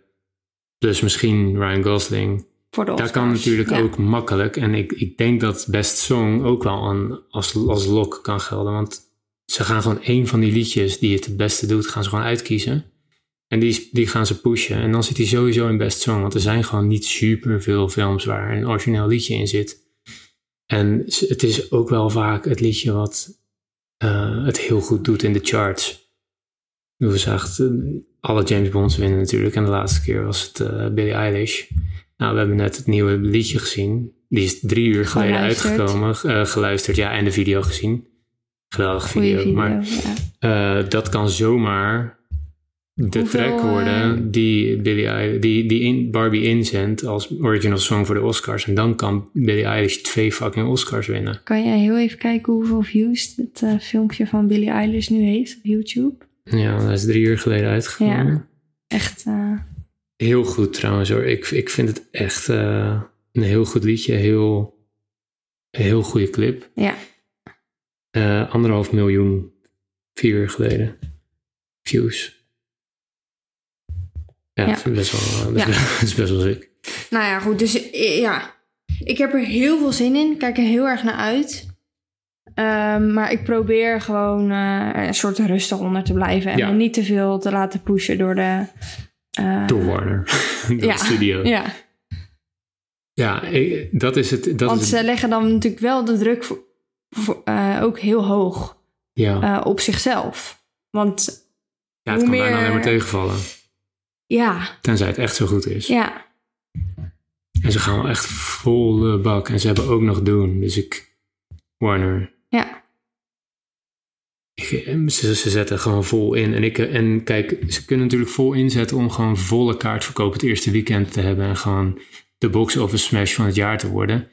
A: plus misschien Ryan Gosling.
B: voor de
A: Daar
B: Oscars.
A: kan natuurlijk
B: ja.
A: ook makkelijk. En ik, ik denk dat Best Song ook wel een, als, als lok kan gelden. Want ze gaan gewoon één van die liedjes die het het beste doet, gaan ze gewoon uitkiezen. En die, die gaan ze pushen. En dan zit hij sowieso in Best Song. Want er zijn gewoon niet super veel films waar een origineel liedje in zit. En het is ook wel vaak het liedje wat eh, het heel goed doet in de charts. Hoe zegt, eh, alle James Bonds winnen natuurlijk. En de laatste keer was het eh Billie Eilish. Nou, we hebben net het nieuwe liedje gezien. Die is drie uur geleden
B: Geluisterd.
A: uitgekomen. eh, geluisterd, ja, en de video gezien. Geweldige video.
B: video.
A: Maar
B: ja.
A: eh, dat kan zomaar de
B: Hoeveel,
A: track worden
B: eh,
A: die, Billie Eilish, die, die in Barbie inzendt als original song voor de Oscars. En dan kan Billie Eilish twee fucking Oscars winnen.
B: Kan jij heel even kijken hoeveel views het eh, filmpje van Billie Eilish nu heeft op YouTube?
A: Ja, dat is drie uur geleden uitgekomen.
B: Ja. Echt,
A: Heel goed trouwens hoor. Ik, ik vind het echt een heel goed liedje. Heel, heel goede clip.
B: ja.
A: Eh, anderhalf miljoen vier uur geleden. Views. Ja,
B: Ja.
A: Dat, is best wel, dat, is
B: Ja. *laughs*
A: best, dat is best wel sick.
B: Nou ja, goed. Dus eh, ja, ik heb er heel veel zin in. Ik Kijk er heel erg naar uit. Ehm, maar ik probeer gewoon eh, een soort rustig onder te blijven. En
A: Ja.
B: me niet te veel te laten pushen door de... eh,
A: Door Warner, *laughs* door
B: ja.
A: de studio. Ja,
B: ja,
A: ik- dat is het. Dat
B: want
A: is
B: ze leggen dan natuurlijk wel de druk eh, ook heel hoog
A: ja.
B: eh, op zichzelf. Want
A: ja, het kan bijna alleen maar tegenvallen.
B: ja,
A: Tenzij het echt zo goed is.
B: ja,
A: En ze gaan wel echt volle bak. En ze hebben ook nog doen. Dus ik... Warner.
B: ja,
A: Ik, ze, ze zetten gewoon vol in. En, ik, en kijk, ze kunnen natuurlijk vol inzetten om gewoon volle kaartverkoop het eerste weekend te hebben. En gewoon de box office smash van het jaar te worden.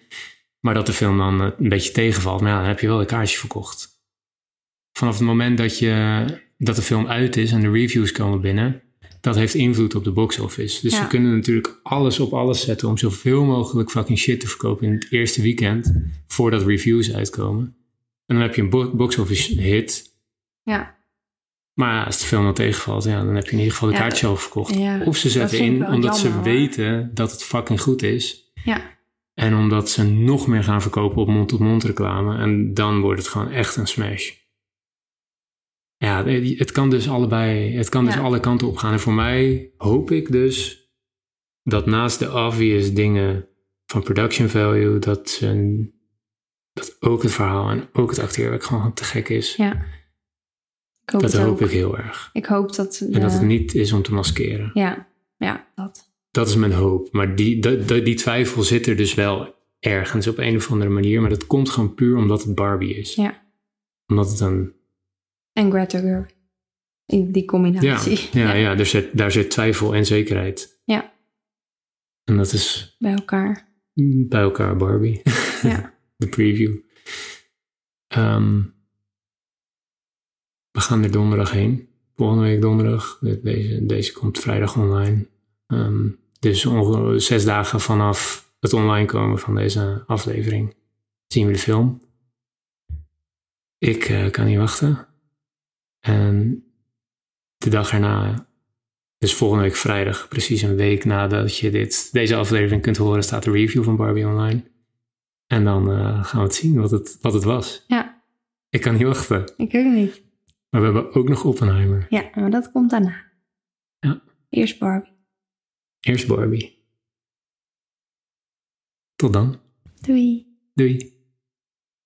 A: Maar dat de film dan eh, een beetje tegenvalt. Maar ja, dan heb je wel de kaartje verkocht. Vanaf het moment dat, je, dat de film uit is en de reviews komen binnen. Dat heeft invloed op de box office. Dus
B: Ja.
A: ze kunnen natuurlijk alles op alles zetten om zoveel mogelijk fucking shit te verkopen in het eerste weekend. Voordat reviews uitkomen. En dan heb je een bo- box office hit.
B: ja.
A: Maar als de film dan tegenvalt, ja, dan heb je in ieder geval de
B: Ja,
A: kaartjes al verkocht.
B: ja.
A: Of ze zetten in omdat ze
B: hoor.
A: weten dat het fucking goed is.
B: Ja,
A: En omdat ze nog meer gaan verkopen op mond-tot-mond reclame. En dan wordt het gewoon echt een smash. Ja, het kan dus allebei, het kan dus alle kanten op gaan. En voor mij hoop ik dus dat naast de obvious dingen van production value, dat, ze, dat ook het verhaal en ook het acteerwerk gewoon te gek is.
B: ja. Ik hoop
A: dat hoop
B: ook.
A: ik heel erg.
B: Ik hoop dat...
A: En dat het niet is om te maskeren.
B: Ja, ja, dat.
A: Dat is mijn hoop. Maar die, die, die, twijfel zit er dus wel ergens op een of andere manier. Maar dat komt gewoon puur omdat het Barbie is.
B: Ja.
A: Omdat het een...
B: En Greta Gerwig. In die
A: Ja,
B: combinatie.
A: ja, ja. *laughs* er zit, daar zit twijfel en zekerheid.
B: Ja.
A: En dat is
B: Bij elkaar.
A: bij elkaar Barbie.
B: Ja. *laughs*
A: De preview. Ehm, we gaan er donderdag heen. Volgende week donderdag. Deze, deze komt vrijdag online. Ehm, dus ongeveer zes dagen vanaf het online komen van deze aflevering zien we de film. Ik eh, kan niet wachten. En de dag erna, dus volgende week vrijdag, precies een week nadat je dit, deze aflevering kunt horen, staat de review van Barbie online. En dan eh, gaan we het zien wat het, wat het was.
B: Ja,
A: Ik kan niet wachten.
B: ik ook niet.
A: Maar we hebben ook nog Oppenheimer.
B: Ja, maar dat komt daarna.
A: Ja.
B: Eerst Barbie.
A: Eerst Barbie. Tot dan.
B: Doei.
A: Doei.